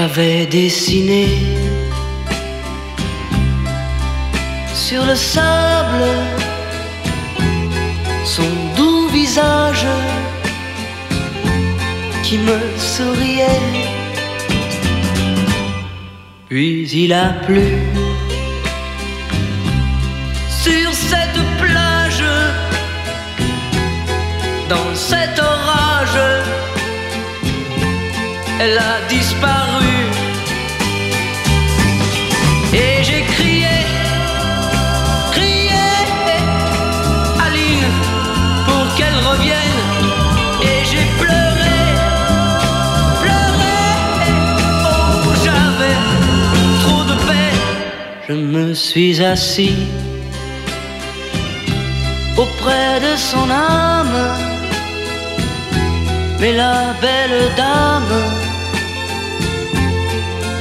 j'avais dessiné sur le sable son doux visage qui me souriait. Puis il a plu sur cette plage, dans cet orage, elle a disparu. Me suis assis auprès de son âme. Mais la belle dame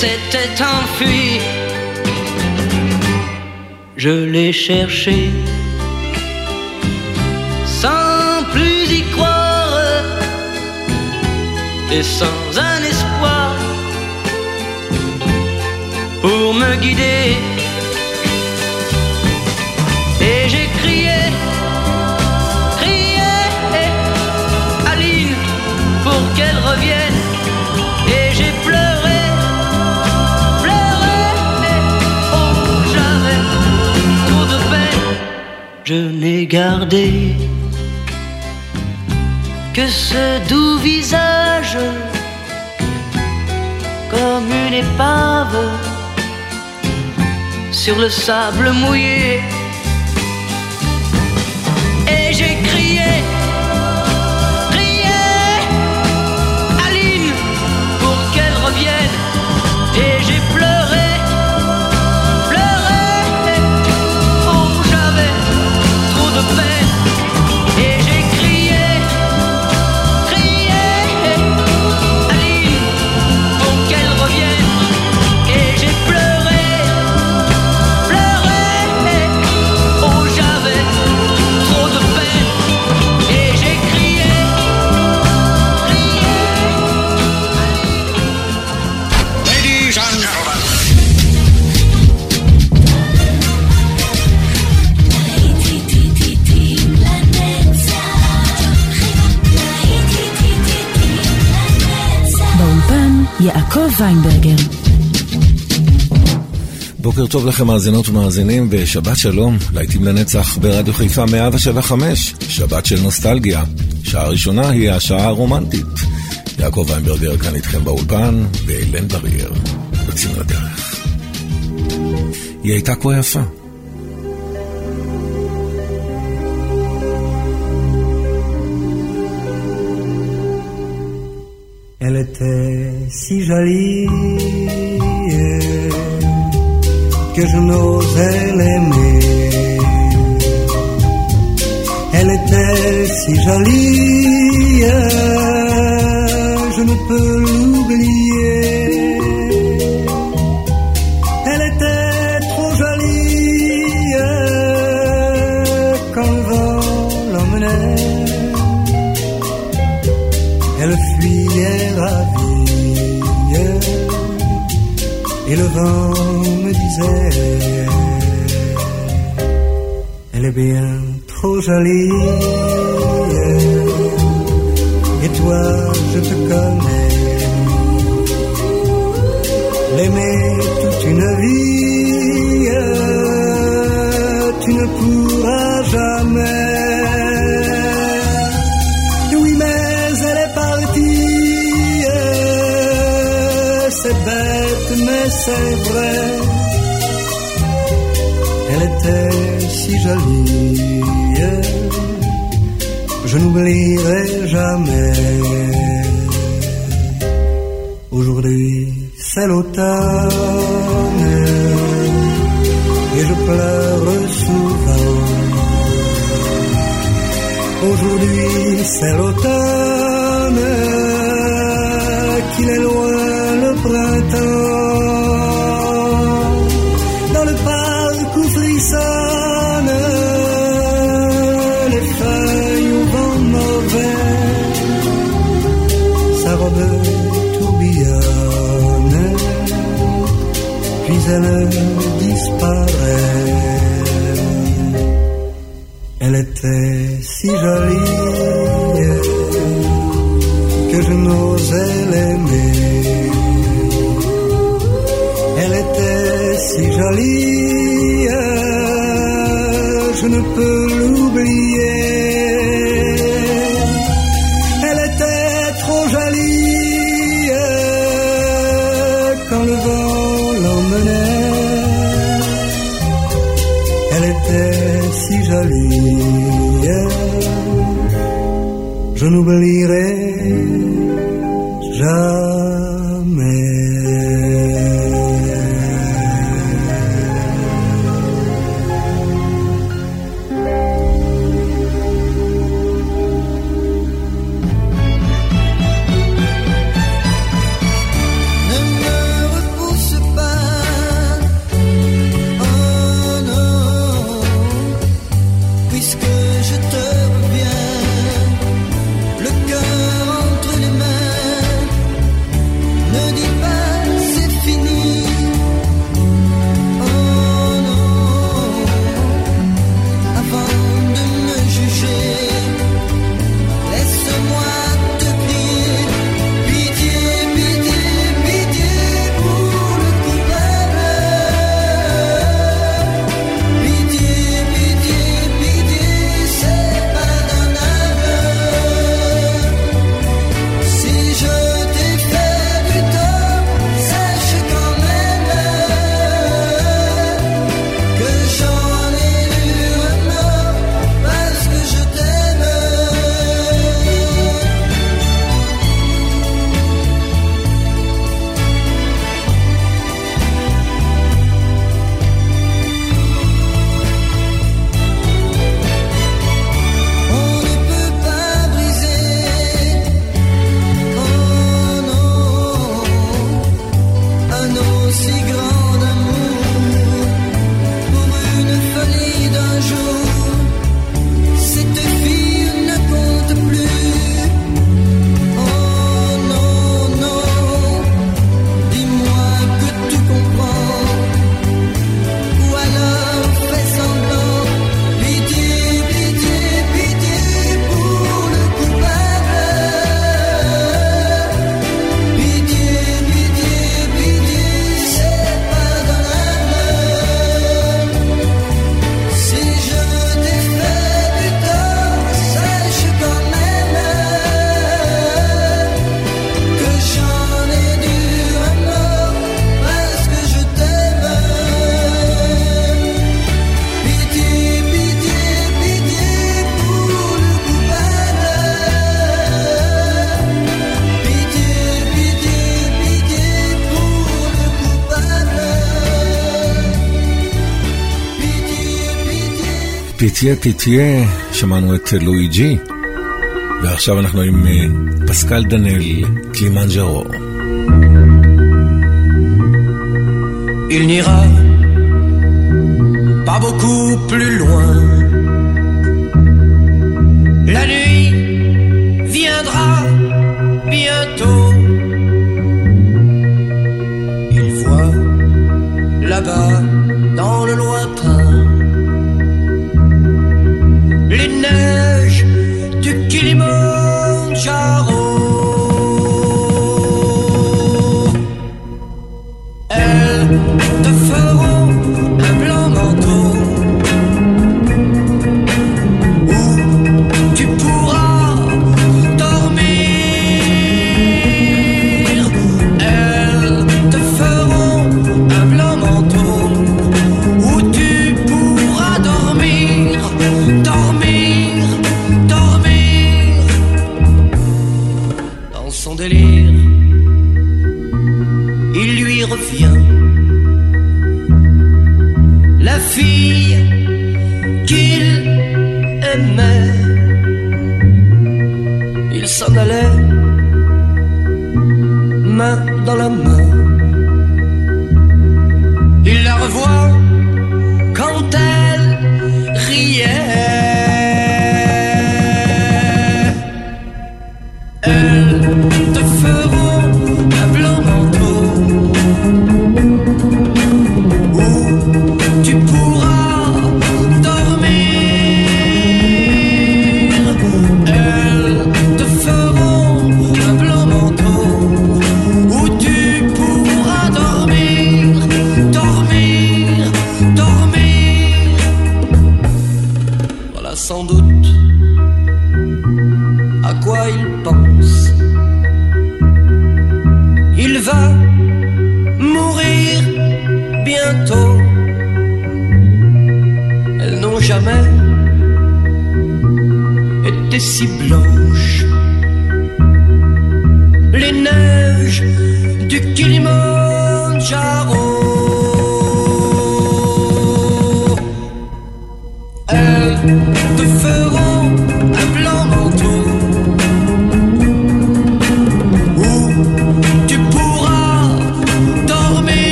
s'était enfuie. Je l'ai cherché sans plus y croire et sans un espoir pour me guider. Que ce doux visage comme une épave sur le sable mouillé. ויינברגר. בוקר טוב לכם מאזינות ומאזינים ושבת שלום, להיטים לנצח ברדיו חיפה 175, שבת של נוסטלגיה. שעה ראשונה היא השעה הרומנטית. יעקב ויינברגר כאן איתכם באולפן, ואילן בריר, יוצאים לדרך. היא הייתה כה יפה. Elle était si jolie que je n'osais l'aimer. Elle était si jolie, je ne peux l'oublier. Vent me disait. Elle est bien trop jolie. Et toi je te connais. L'aimer toute une vie c'est vrai. Elle était si jolie. Je n'oublierai jamais. Aujourd'hui, c'est l'automne. Et je pleure souvent. Aujourd'hui c'est l'automne, qu'il est loin le printemps. birthday. Pitié, pitié, je Luigi, je m'appelle Pascal daniel qui mangea. Il n'ira pas beaucoup plus loin.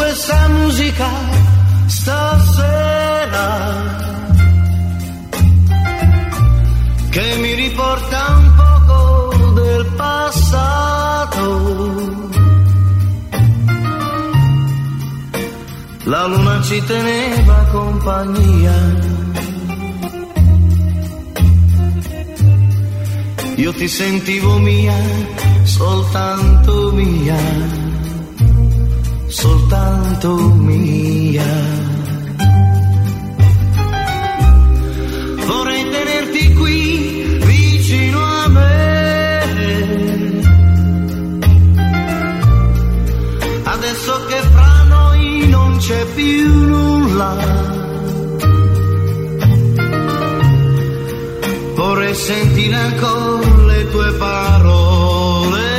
Questa musica stasera? Che mi riporta un poco del passato. La luna ci teneva compagnia. Io ti sentivo mia, soltanto mia soltanto mia. Vorrei tenerti qui vicino a me. Adesso che fra noi non c'è più nulla. Vorrei sentire ancora le tue parole.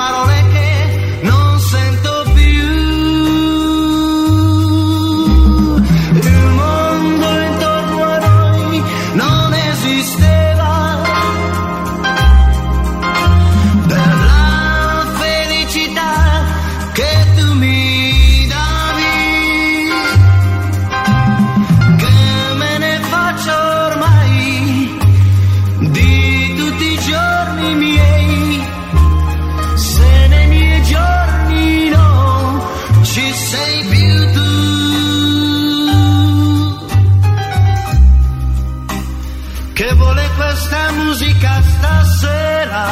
Quelle Che vuole questa musica stasera?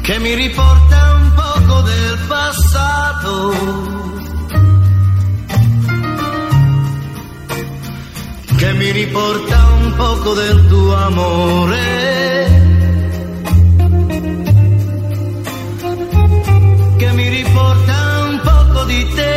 Che mi riporta un poco del passato. Che mi riporta un poco del tuo amore. che mi riporta un poco di te.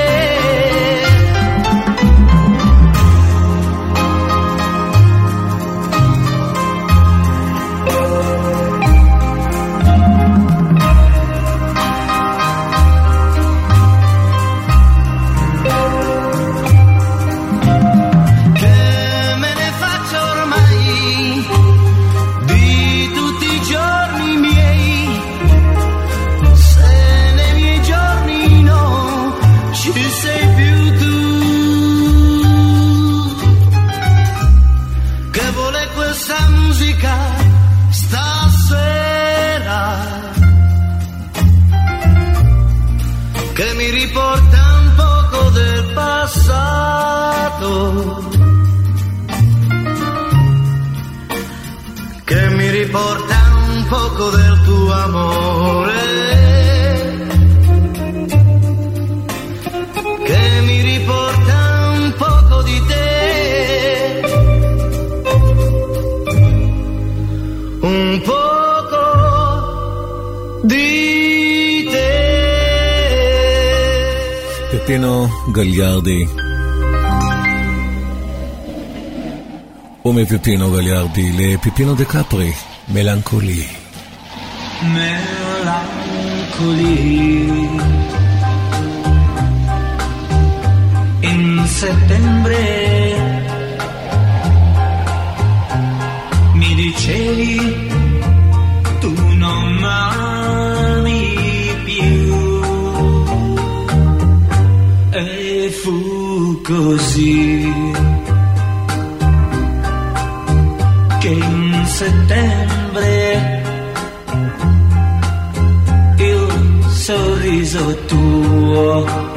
Martino Gagliardi. come Pipino Gagliardi, le Pipino De Capri, Melancolie. Melancolie. In settembre mi dicevi così che in settembre il sorriso tuo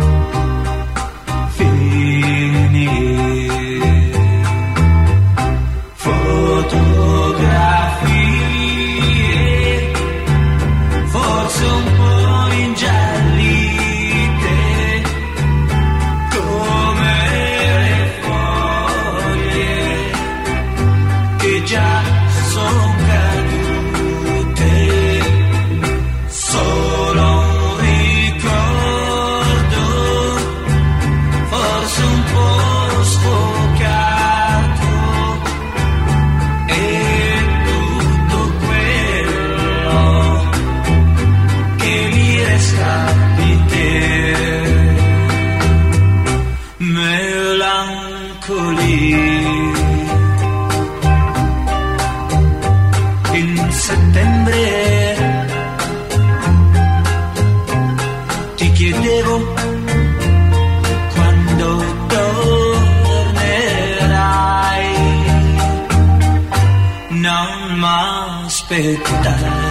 Me respetar.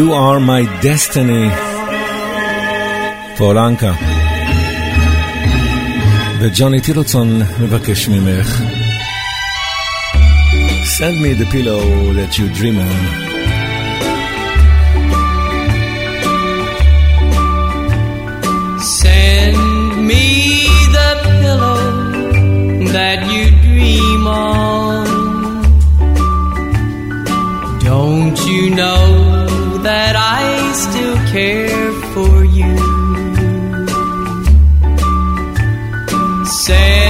You Are My Destiny פאולנקה. וג'וני טילוצון מבקש ממך. Send me the pillow that you dream on. Send me the pillow that you dream on. Don't you know? that I still care for you. Say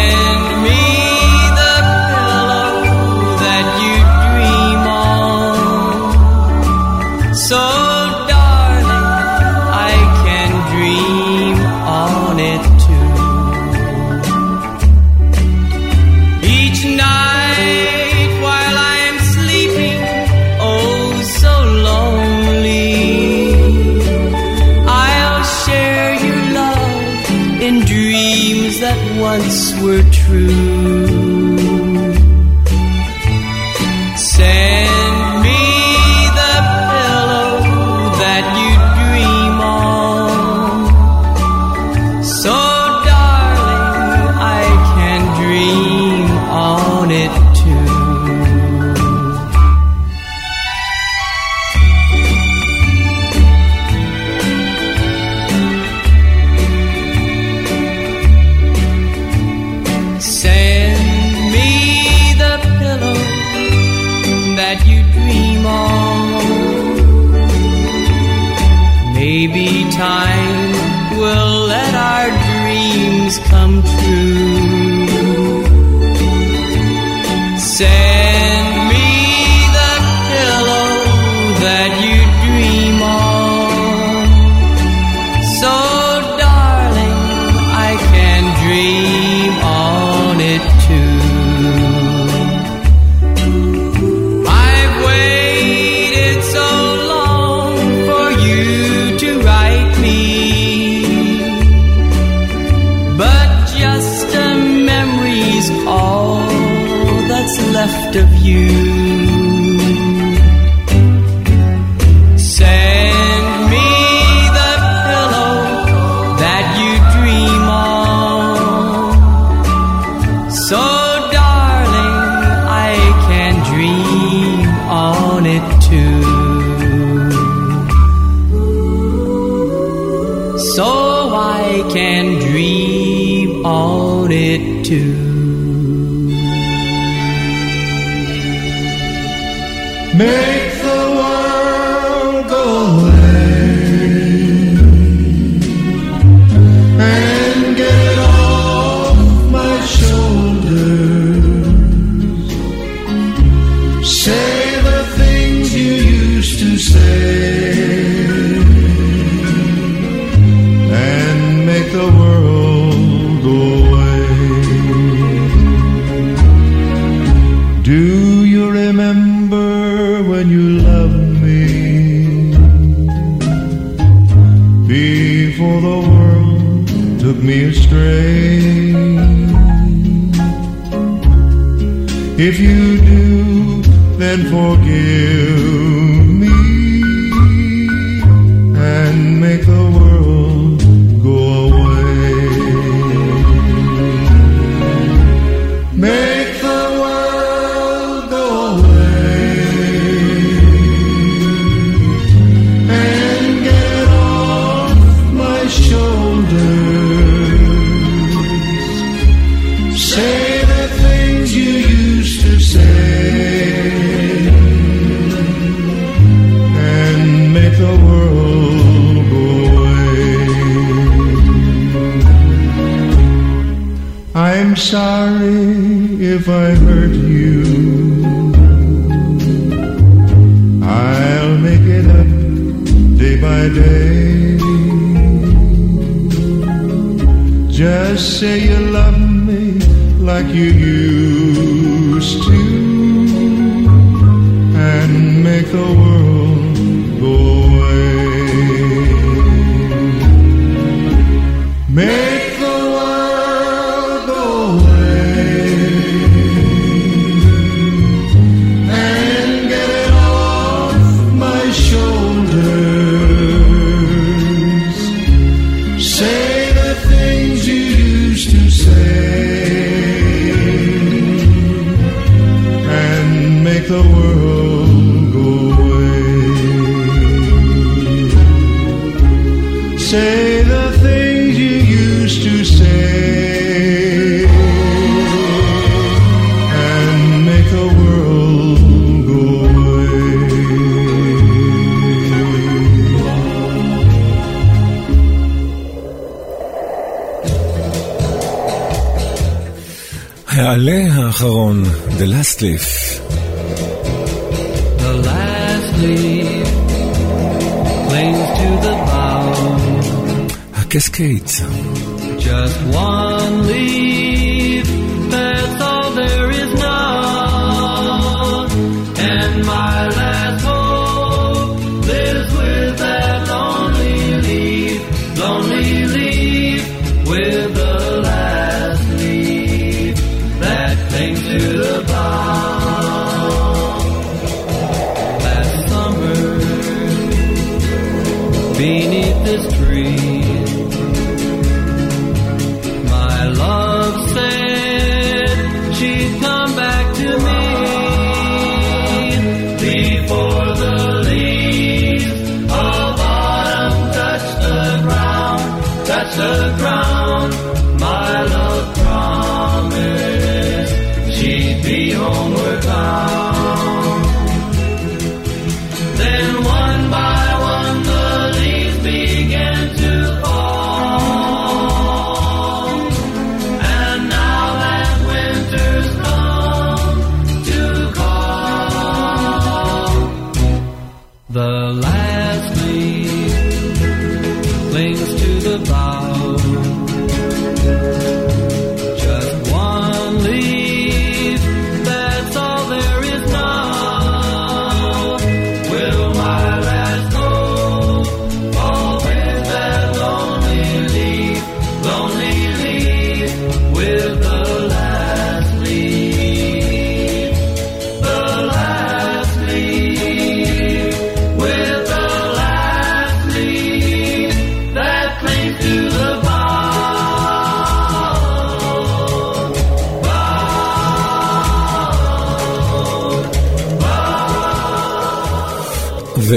Skate. that's ground my love promised she'd be home.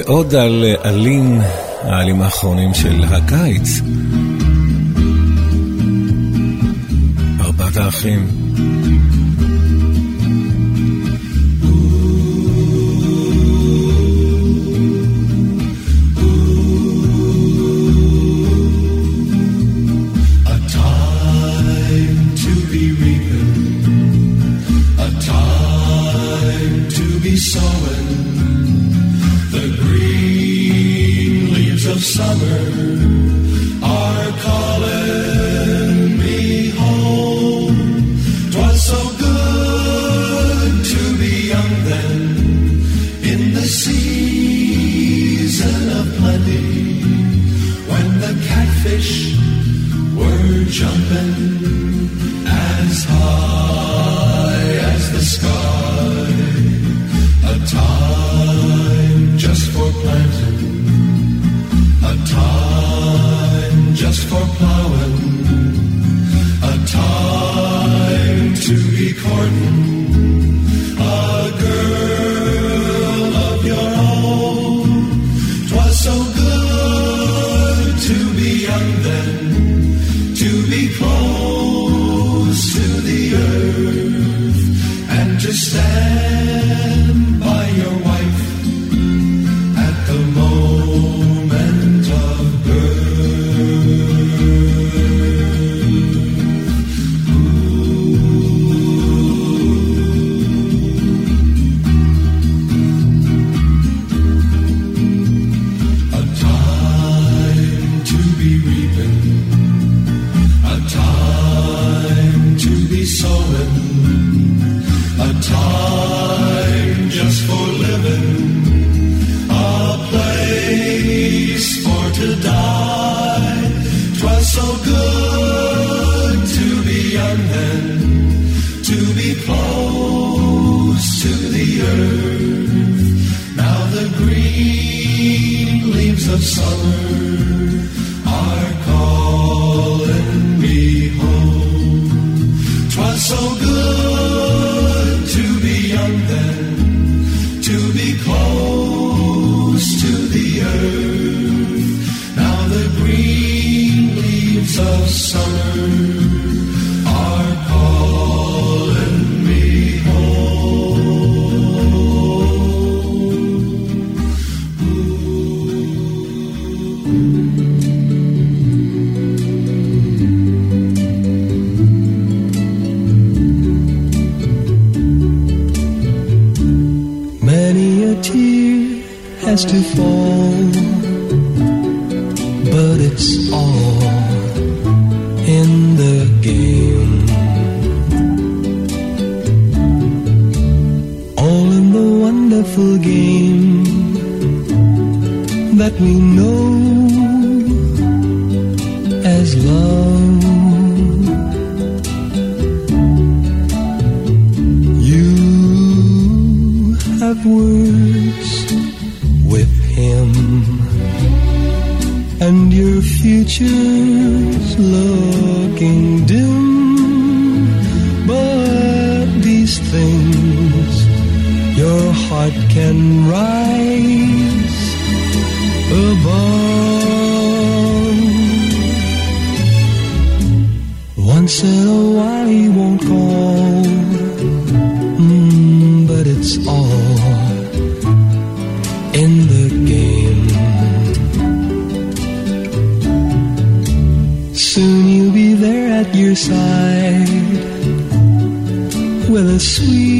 ועוד על עלים, העלים האחרונים של הקיץ. ארבעת האחים. summer, our college. earth. Now the green leaves of summer are calling me home. Twas so side with a sweet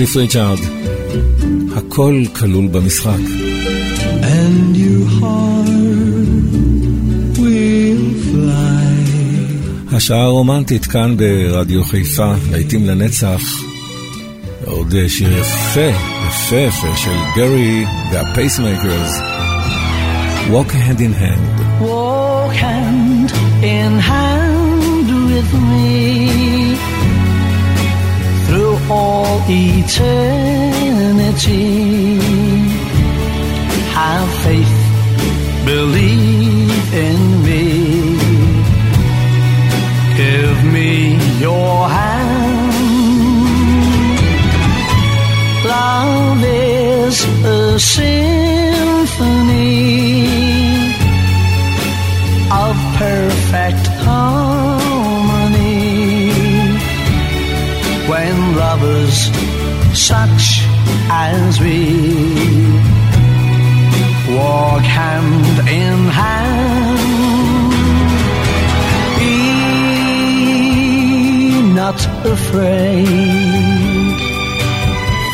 קליף ריצ'ארד, הכל כלול במשחק. and your heart will fly. השעה הרומנטית כאן ברדיו חיפה, להיטים לנצח. עוד שיר יפה, יפה יפה של גרי והפייסמייקרס. Walk hand in hand. Walk hand in hand with me all eternity. Have faith, believe in me. Give me your hand. Love is a symphony of perfect harmony lovers such as we. Walk hand in hand. Be not afraid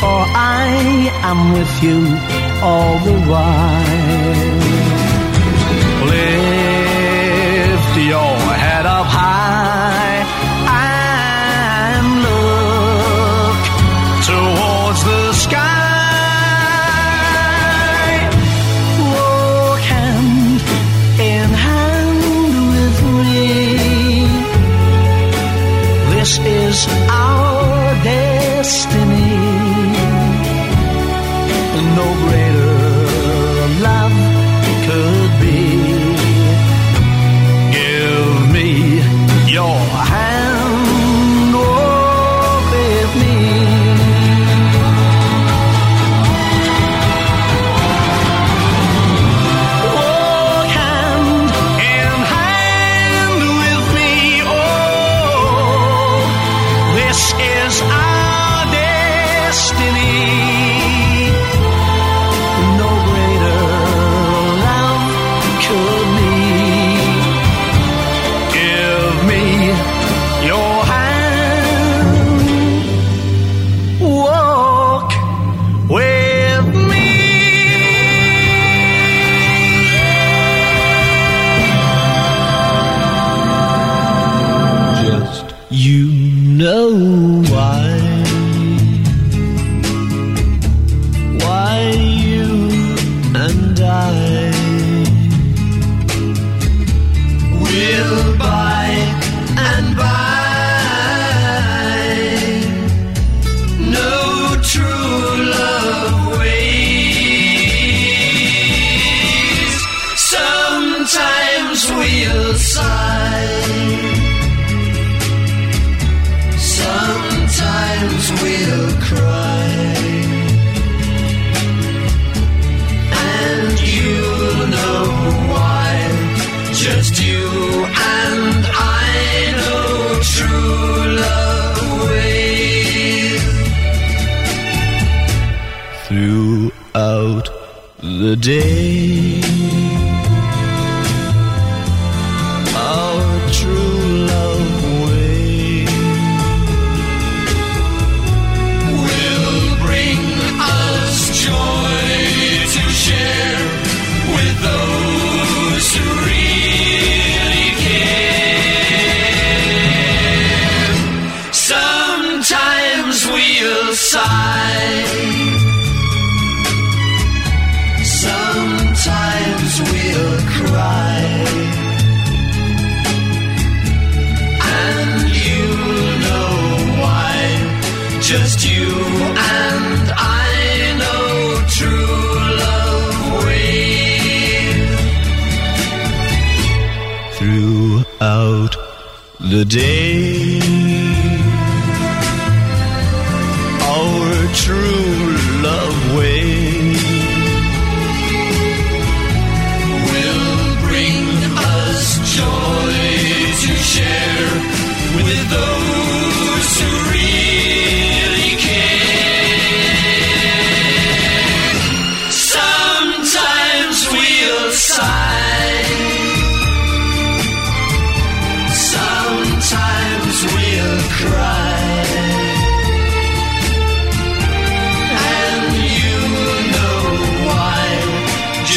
for I am with you all the while. Lift your This is our destiny. No greater you and I know true love ways throughout the day.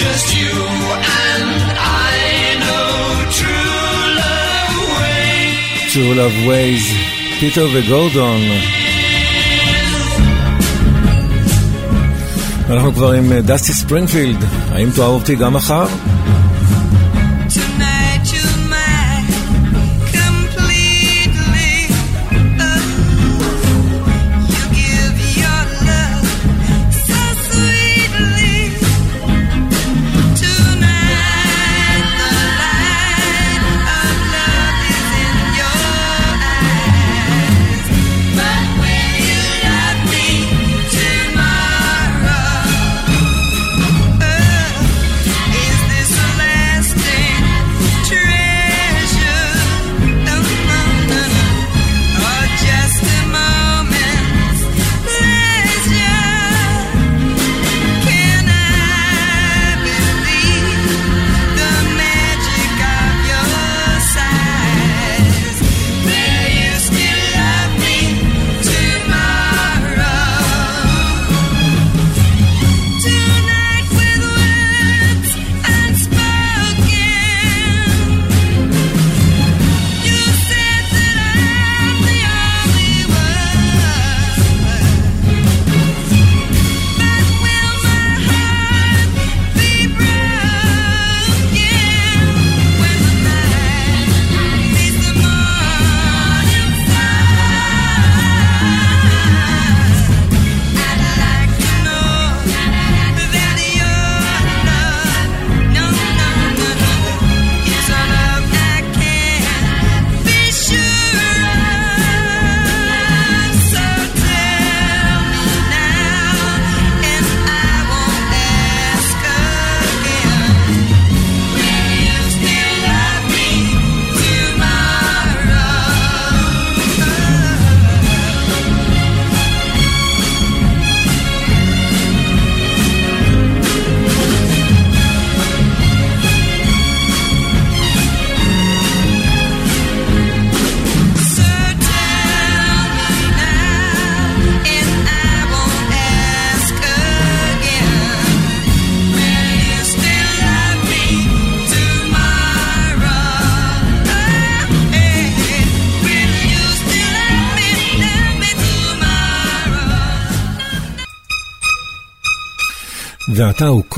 Just you and I know true love ways. פיטר וגורדון. אנחנו כבר עם אה, דסטי ספרינפילד, האם תאהב אותי גם מחר?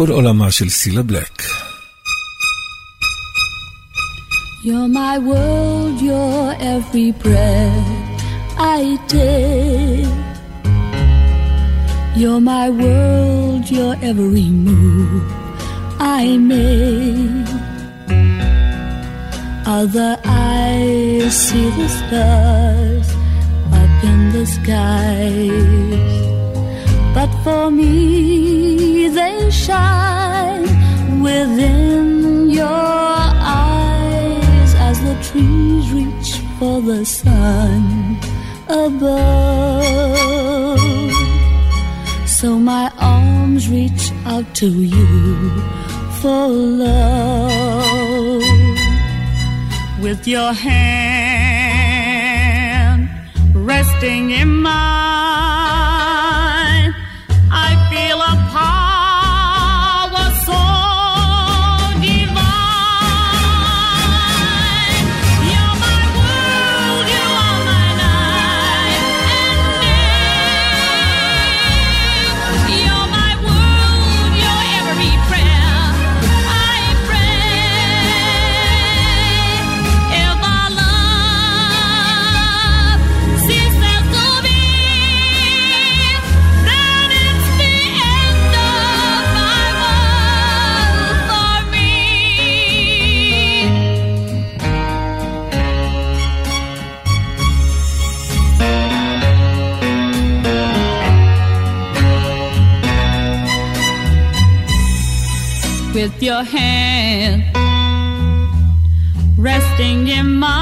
כל עולמה של סילה בלק. You're my world, you're every breath I take. You're my world, you're every move I make. Other eyes see the stars up in the skies. But for me, shine within your eyes as the trees reach for the sun above. So my arms reach out to you for love with your hand resting in mine. With your hand resting in mine.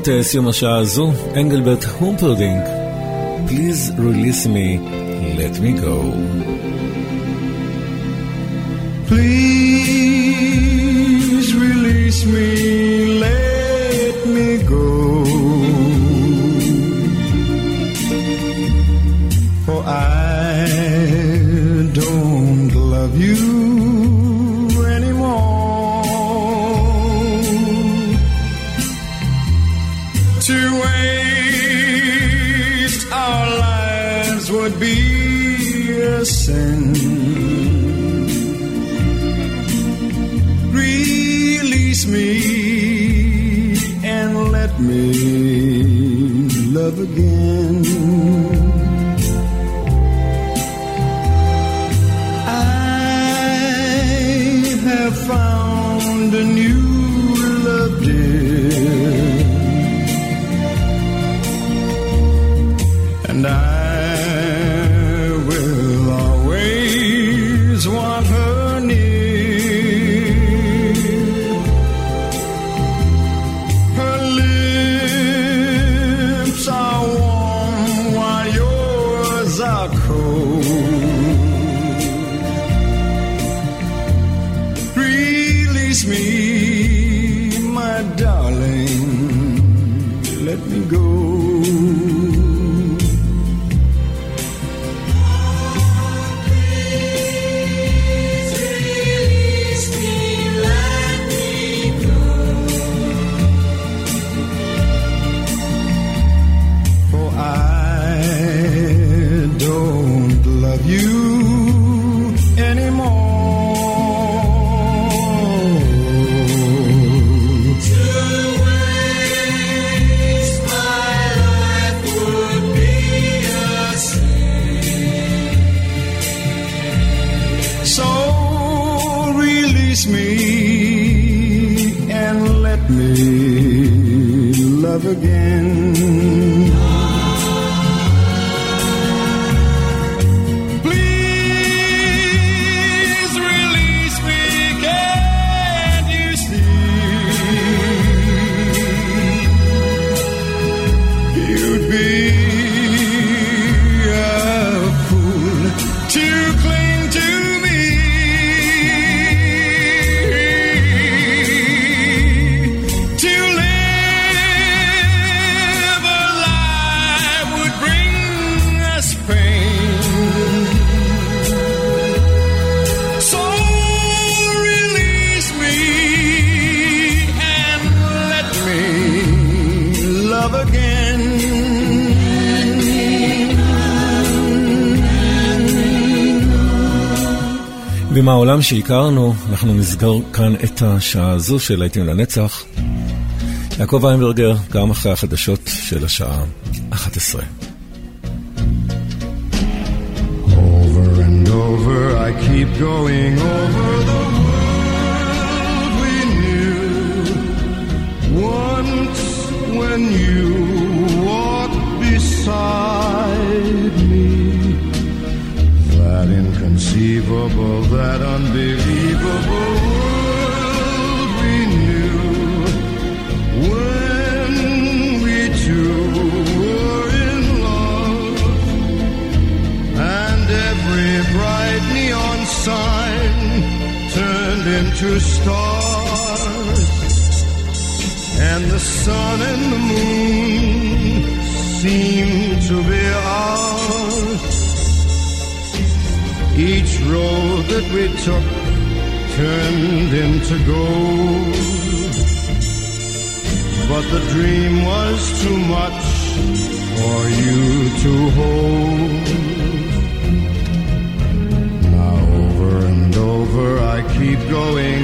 ולקראת אה, סיום השעה הזו, אנגלברט הומפרדינג, Please release me, let me go. Please release me, let me go. For I don't love you Be a sin. Release me and let me love again. I have found a new love, dear. ומהעולם שהכרנו, אנחנו נסגור כאן את השעה הזו של להיטים לנצח. יעקב איינברגר, גם אחרי החדשות של השעה 11. Over and over, I keep going over the world we knew. Once when you walked beside inconceivable, that unbelievable world we knew. When we two were in love and every bright neon sign turned into stars, and the sun and the moon seemed to be Each road that we took turned into gold. But the dream was too much for you to hold. Now over and over I keep going